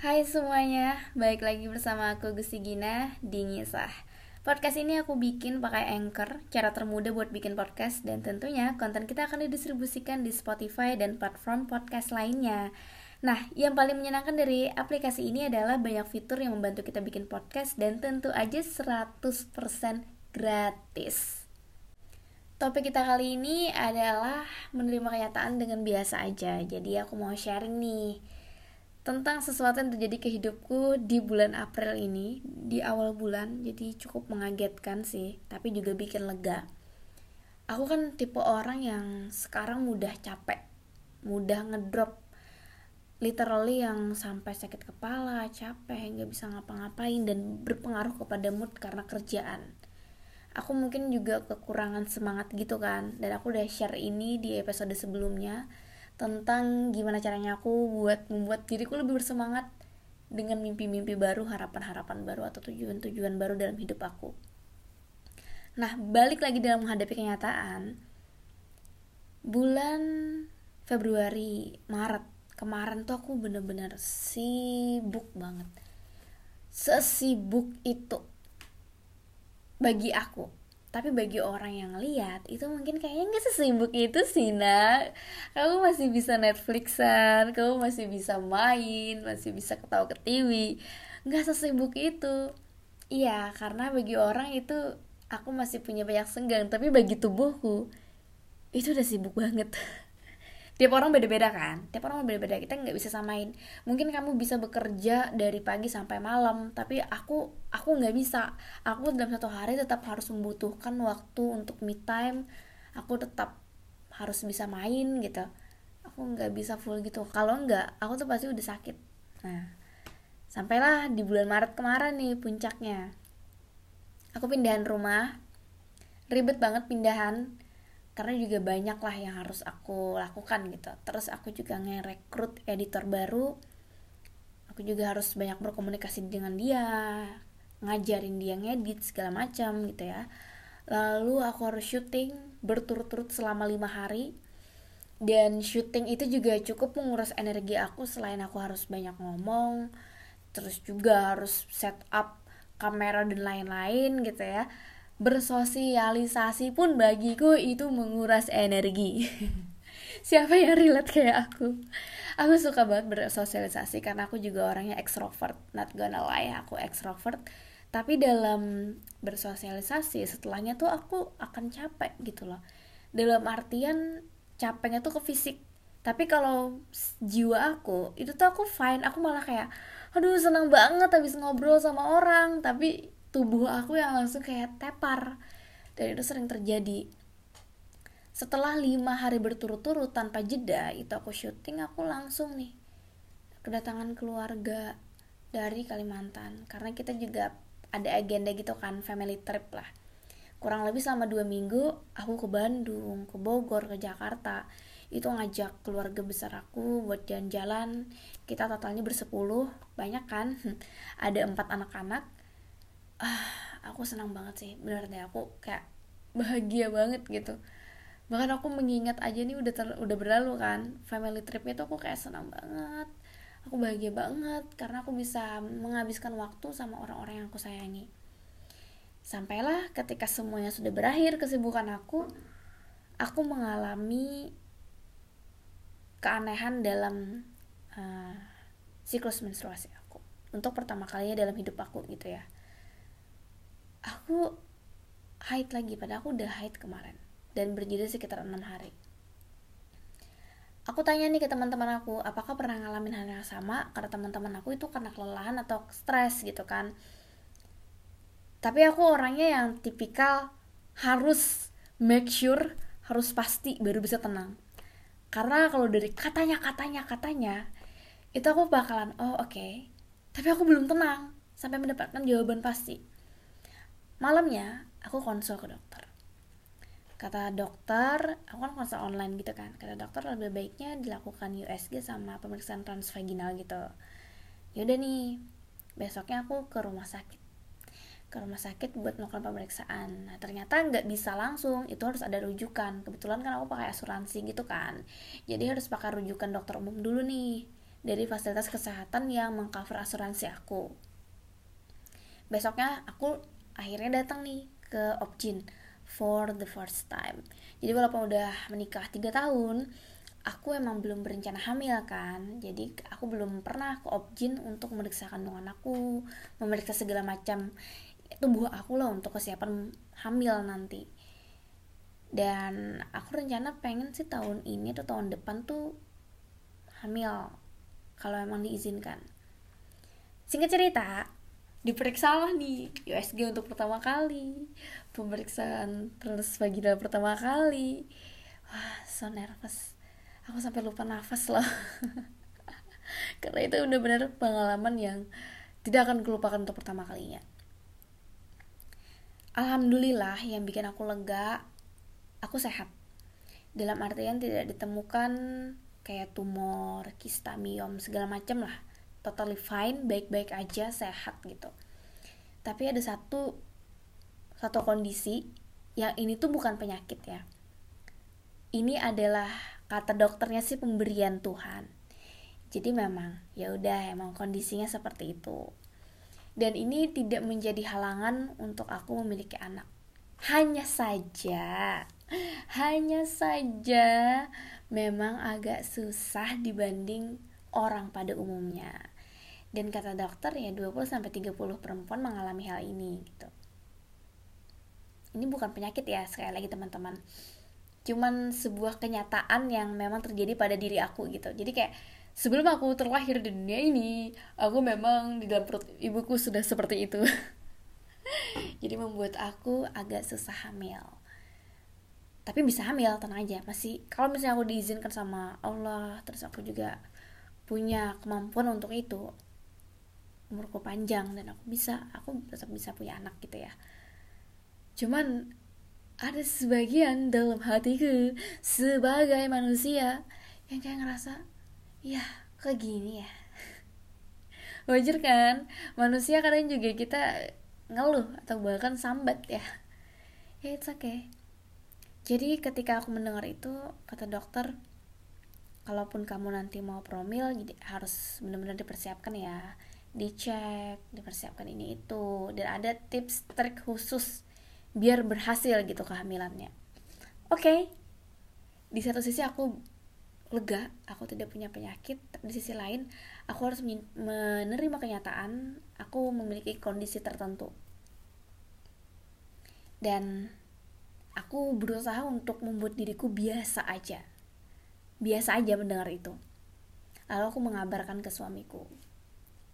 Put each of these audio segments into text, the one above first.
Hai semuanya, balik lagi bersama aku Gusti Gina di Ngisah. Podcast ini aku bikin pakai Anchor, cara termudah buat bikin podcast Dan tentunya konten kita akan didistribusikan di Spotify dan platform podcast lainnya. Nah, yang paling menyenangkan dari aplikasi ini adalah banyak fitur yang membantu kita bikin podcast Dan tentu aja 100% gratis. Topik kita kali ini adalah menerima kenyataan dengan biasa aja. Jadi aku mau sharing nih tentang sesuatu yang terjadi ke hidupku di bulan April ini di awal bulan jadi cukup mengagetkan sih tapi juga bikin lega. Aku kan tipe orang yang sekarang mudah capek mudah ngedrop literally yang sampai sakit kepala capek nggak bisa ngapa-ngapain dan berpengaruh kepada mood karena kerjaan. Aku mungkin juga kekurangan semangat gitu kan dan aku udah share ini di episode sebelumnya tentang gimana caranya aku buat membuat diriku lebih bersemangat dengan mimpi-mimpi baru, harapan-harapan baru atau tujuan-tujuan baru dalam hidup aku. Nah, balik lagi dalam menghadapi kenyataan. Bulan Februari, Maret kemarin tuh aku bener-bener sibuk banget. Sesibuk itu bagi aku tapi bagi orang yang lihat itu mungkin kayaknya nggak sesibuk itu sih nak. Kamu masih bisa Netflixan kamu masih bisa main masih bisa ketawa ke TV nggak sesibuk itu. Iya karena bagi orang itu aku masih punya banyak senggang tapi bagi tubuhku itu udah sibuk banget tiap orang beda-beda kan? Tiap orang beda-beda kita nggak bisa samain. Mungkin kamu bisa bekerja dari pagi sampai malam tapi aku aku nggak bisa. Aku dalam satu hari tetap harus membutuhkan waktu untuk me time. Aku tetap harus bisa main gitu. Aku nggak bisa full gitu. Kalau nggak aku tuh pasti udah sakit. Nah sampailah di bulan Maret kemarin nih puncaknya. Aku pindahan rumah. Ribet banget pindahan karena juga banyak lah yang harus aku lakukan gitu. Terus aku juga ngerekrut editor baru. Aku juga harus banyak berkomunikasi dengan dia ngajarin dia ngedit segala macam gitu ya. Lalu aku harus syuting berturut-turut selama lima hari. Dan syuting itu juga cukup menguras energi aku selain aku harus banyak ngomong terus juga harus set up kamera dan lain-lain gitu ya bersosialisasi pun bagiku itu menguras energi. Siapa yang relate kayak aku? Aku suka banget bersosialisasi karena aku juga orangnya extrovert. Not gonna lie aku extrovert. Tapi dalam bersosialisasi setelahnya tuh aku akan capek gitu loh. Dalam artian capeknya tuh ke fisik. Tapi kalau jiwa aku itu tuh aku fine. Aku malah kayak aduh senang banget habis ngobrol sama orang. Tapi tubuh aku yang langsung kayak tepar. Dan itu sering terjadi. Setelah lima hari berturut-turut tanpa jeda itu aku syuting aku langsung nih kedatangan keluarga dari Kalimantan. Karena kita juga ada agenda gitu kan family trip lah. Kurang lebih selama dua minggu aku ke Bandung ke Bogor ke Jakarta. Itu ngajak keluarga besar aku buat jalan-jalan. Kita totalnya bersepuluh banyak kan? Ada empat anak-anak ah aku senang banget sih. Bener deh aku kayak bahagia banget gitu. Bahkan aku mengingat aja nih udah ter, udah berlalu kan family tripnya tuh aku kayak senang banget. Aku bahagia banget karena aku bisa menghabiskan waktu sama orang-orang yang aku sayangi. Sampailah ketika semuanya sudah berakhir kesibukan aku aku mengalami keanehan dalam uh, siklus menstruasi aku. Untuk pertama kalinya dalam hidup aku gitu ya aku haid lagi pada aku udah haid kemarin. Dan berjeda sekitar enam hari. Aku tanya nih ke teman-teman aku apakah pernah ngalamin hal yang sama? Karena teman-teman aku itu karena kelelahan atau stres gitu kan. Tapi aku orangnya yang tipikal harus make sure harus pasti baru bisa tenang. Karena kalau dari katanya katanya katanya itu aku bakalan oh oke. Okay. tapi aku belum tenang sampai mendapatkan jawaban pasti malamnya aku konsul ke dokter. Kata dokter aku kan konsul online gitu kan. Kata dokter lebih baiknya dilakukan USG sama pemeriksaan transvaginal gitu. Yaudah nih besoknya aku ke rumah sakit. Ke rumah sakit buat melakukan pemeriksaan. Nah ternyata nggak bisa langsung. Itu harus ada rujukan. Kebetulan kan aku pakai asuransi gitu kan. Jadi harus pakai rujukan dokter umum dulu nih. Dari fasilitas kesehatan yang mengcover asuransi aku. Besoknya aku akhirnya datang nih ke Opjin for the first time. Jadi walaupun udah menikah tiga tahun aku emang belum berencana hamil kan. Jadi aku belum pernah ke Opjin untuk memeriksa kandungan aku memeriksa segala macam tubuh aku lah untuk kesiapan hamil nanti. Dan aku rencana pengen sih tahun ini atau tahun depan tuh hamil kalau emang diizinkan. Singkat cerita diperiksa lah nih USG untuk pertama kali. Pemeriksaan terus vaginal pertama kali. Wah so nervous. Aku sampai lupa nafas loh. Karena itu benar-benar pengalaman yang tidak akan kelupakan untuk pertama kalinya. Alhamdulillah yang bikin aku lega aku sehat. Dalam artian tidak ditemukan kayak tumor, kista, miom, segala macam lah totally fine, baik-baik aja, sehat gitu. Tapi ada satu satu kondisi yang ini tuh bukan penyakit ya. Ini adalah kata dokternya sih pemberian Tuhan. Jadi memang ya udah emang kondisinya seperti itu. Dan ini tidak menjadi halangan untuk aku memiliki anak. Hanya saja hanya saja memang agak susah dibanding orang pada umumnya. Dan kata dokter ya 20 sampai 30 perempuan mengalami hal ini gitu. Ini bukan penyakit ya sekali lagi teman-teman. Cuman sebuah kenyataan yang memang terjadi pada diri aku gitu. Jadi kayak sebelum aku terlahir di dunia ini, aku memang di dalam perut ibuku sudah seperti itu. Jadi membuat aku agak susah hamil tapi bisa hamil tenang aja masih kalau misalnya aku diizinkan sama Allah terus aku juga punya kemampuan untuk itu. Umurku panjang dan aku bisa aku tetap bisa punya anak gitu ya. Cuman ada sebagian dalam hatiku sebagai manusia yang kayak ngerasa ya kayak gini ya? Wajar kan? Manusia kadang juga kita ngeluh atau bahkan sambat ya. Ya it's okay. Jadi ketika aku mendengar itu kata dokter kalaupun kamu nanti mau promil jadi harus benar-benar dipersiapkan ya. Dicek dipersiapkan ini itu. Dan ada tips trik khusus biar berhasil gitu kehamilannya. Oke okay. di satu sisi aku lega aku tidak punya penyakit di sisi lain aku harus menerima kenyataan aku memiliki kondisi tertentu. Dan aku berusaha untuk membuat diriku biasa aja biasa aja mendengar itu. Lalu aku mengabarkan ke suamiku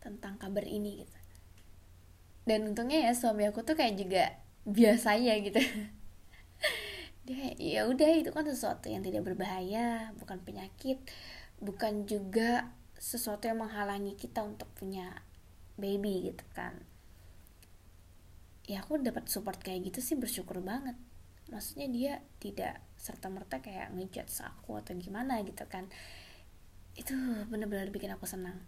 tentang kabar ini gitu. Dan untungnya ya suami aku tuh kayak juga biasa aja gitu. Dia ya udah itu kan sesuatu yang tidak berbahaya bukan penyakit bukan juga sesuatu yang menghalangi kita untuk punya baby gitu kan. Ya aku dapat support kayak gitu sih bersyukur banget. Maksudnya dia tidak serta merta kayak ngejudge aku atau gimana gitu kan. Itu benar-benar bikin aku senang.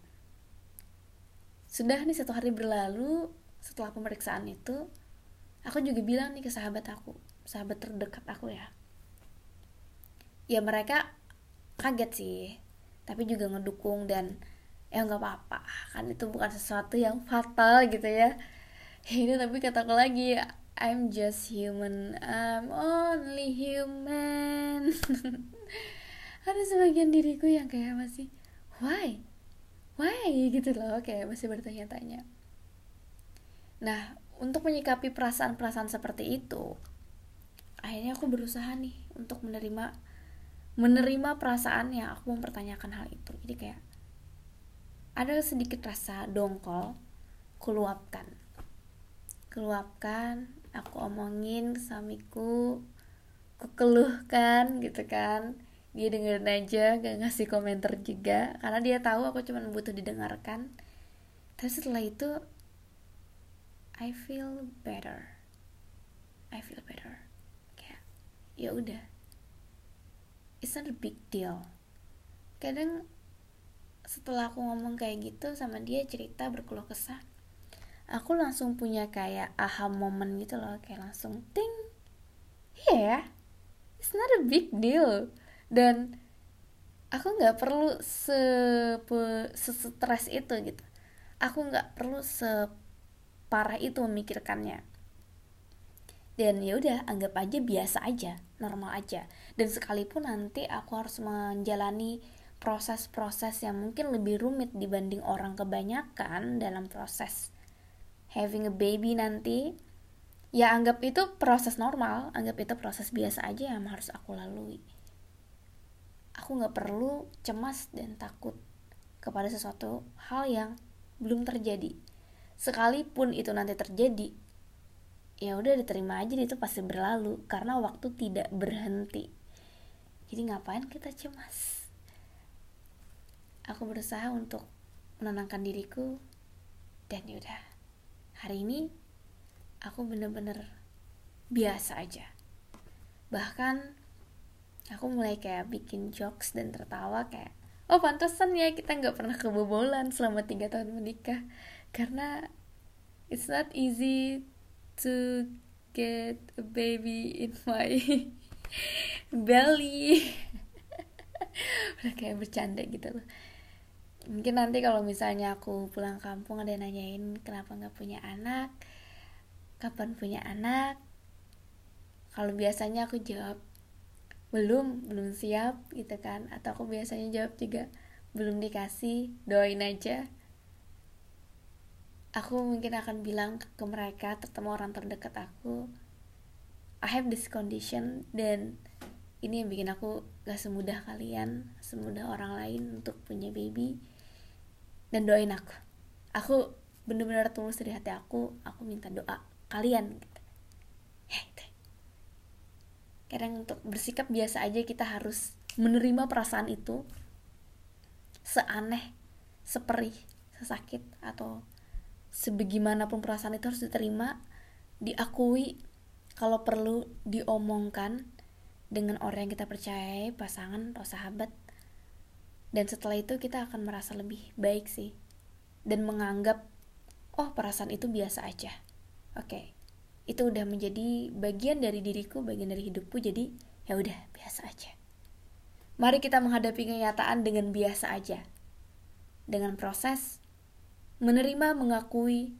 Sudah nih satu hari berlalu setelah pemeriksaan itu aku juga bilang nih ke sahabat aku sahabat terdekat aku ya. Ya mereka kaget sih tapi juga ngedukung dan ya nggak apa-apa kan itu bukan sesuatu yang fatal gitu ya. Ini tapi kataku lagi I'm just human. I'm only human. Ada sebagian diriku yang kayak masih why? Why? gitu loh kayak masih bertanya-tanya. Nah untuk menyikapi perasaan-perasaan seperti itu akhirnya aku berusaha nih untuk menerima menerima perasaan yang aku mempertanyakan hal itu. Jadi kayak ada sedikit rasa dongkol keluapkan. Keluapkan aku omongin ke suamiku aku keluhkan gitu kan. Dia dengerin aja gak ngasih komentar juga. Karena dia tahu aku cuma butuh didengarkan. Terus setelah itu I feel better. I feel better. Kayak ya udah. It's not a big deal. Kadang setelah aku ngomong kayak gitu sama dia cerita berkeluh kesah aku langsung punya kayak aha moment gitu loh kayak langsung ting yeah it's not a big deal. Dan aku nggak perlu se stres itu gitu. Aku nggak perlu separah itu memikirkannya. Dan ya udah anggap aja biasa aja normal aja. Dan sekalipun nanti aku harus menjalani proses-proses yang mungkin lebih rumit dibanding orang kebanyakan dalam proses having a baby nanti ya anggap itu proses normal anggap itu proses biasa aja yang harus aku lalui. Aku nggak perlu cemas dan takut kepada sesuatu hal yang belum terjadi. Sekalipun itu nanti terjadi ya udah diterima aja itu pasti berlalu karena waktu tidak berhenti. Jadi ngapain kita cemas? Aku berusaha untuk menenangkan diriku dan yaudah hari ini aku bener-bener biasa aja. Bahkan aku mulai kayak bikin jokes dan tertawa kayak oh pantesan ya kita nggak pernah kebobolan selama tiga tahun menikah. Karena it's not easy to get a baby in my belly. Udah kayak bercanda gitu loh mungkin nanti kalau misalnya aku pulang kampung ada yang nanyain kenapa nggak punya anak? Kapan punya anak? Kalau biasanya aku jawab belum belum siap gitu kan. Atau aku biasanya jawab juga belum dikasih doain aja. Aku mungkin akan bilang ke mereka terutama orang terdekat aku I have this condition dan ini yang bikin aku gak semudah kalian semudah orang lain untuk punya baby. Dan doain aku. Aku bener-bener tulus dari hati aku aku minta doa kalian. Gitu. kadang untuk bersikap biasa aja kita harus menerima perasaan itu seaneh seperih sesakit atau sebagaimanapun perasaan itu harus diterima diakui kalau perlu diomongkan dengan orang yang kita percayai pasangan atau sahabat. Dan setelah itu kita akan merasa lebih baik sih. Dan menganggap oh perasaan itu biasa aja. Oke okay itu udah menjadi bagian dari diriku bagian dari hidupku jadi ya udah biasa aja. Mari kita menghadapi kenyataan dengan biasa aja. Dengan proses menerima mengakui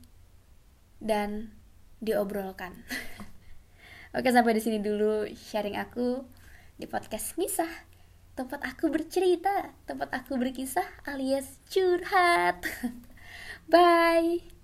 dan diobrolkan oke sampai di sini dulu sharing aku di podcast Misah tempat aku bercerita tempat aku berkisah alias curhat. Bye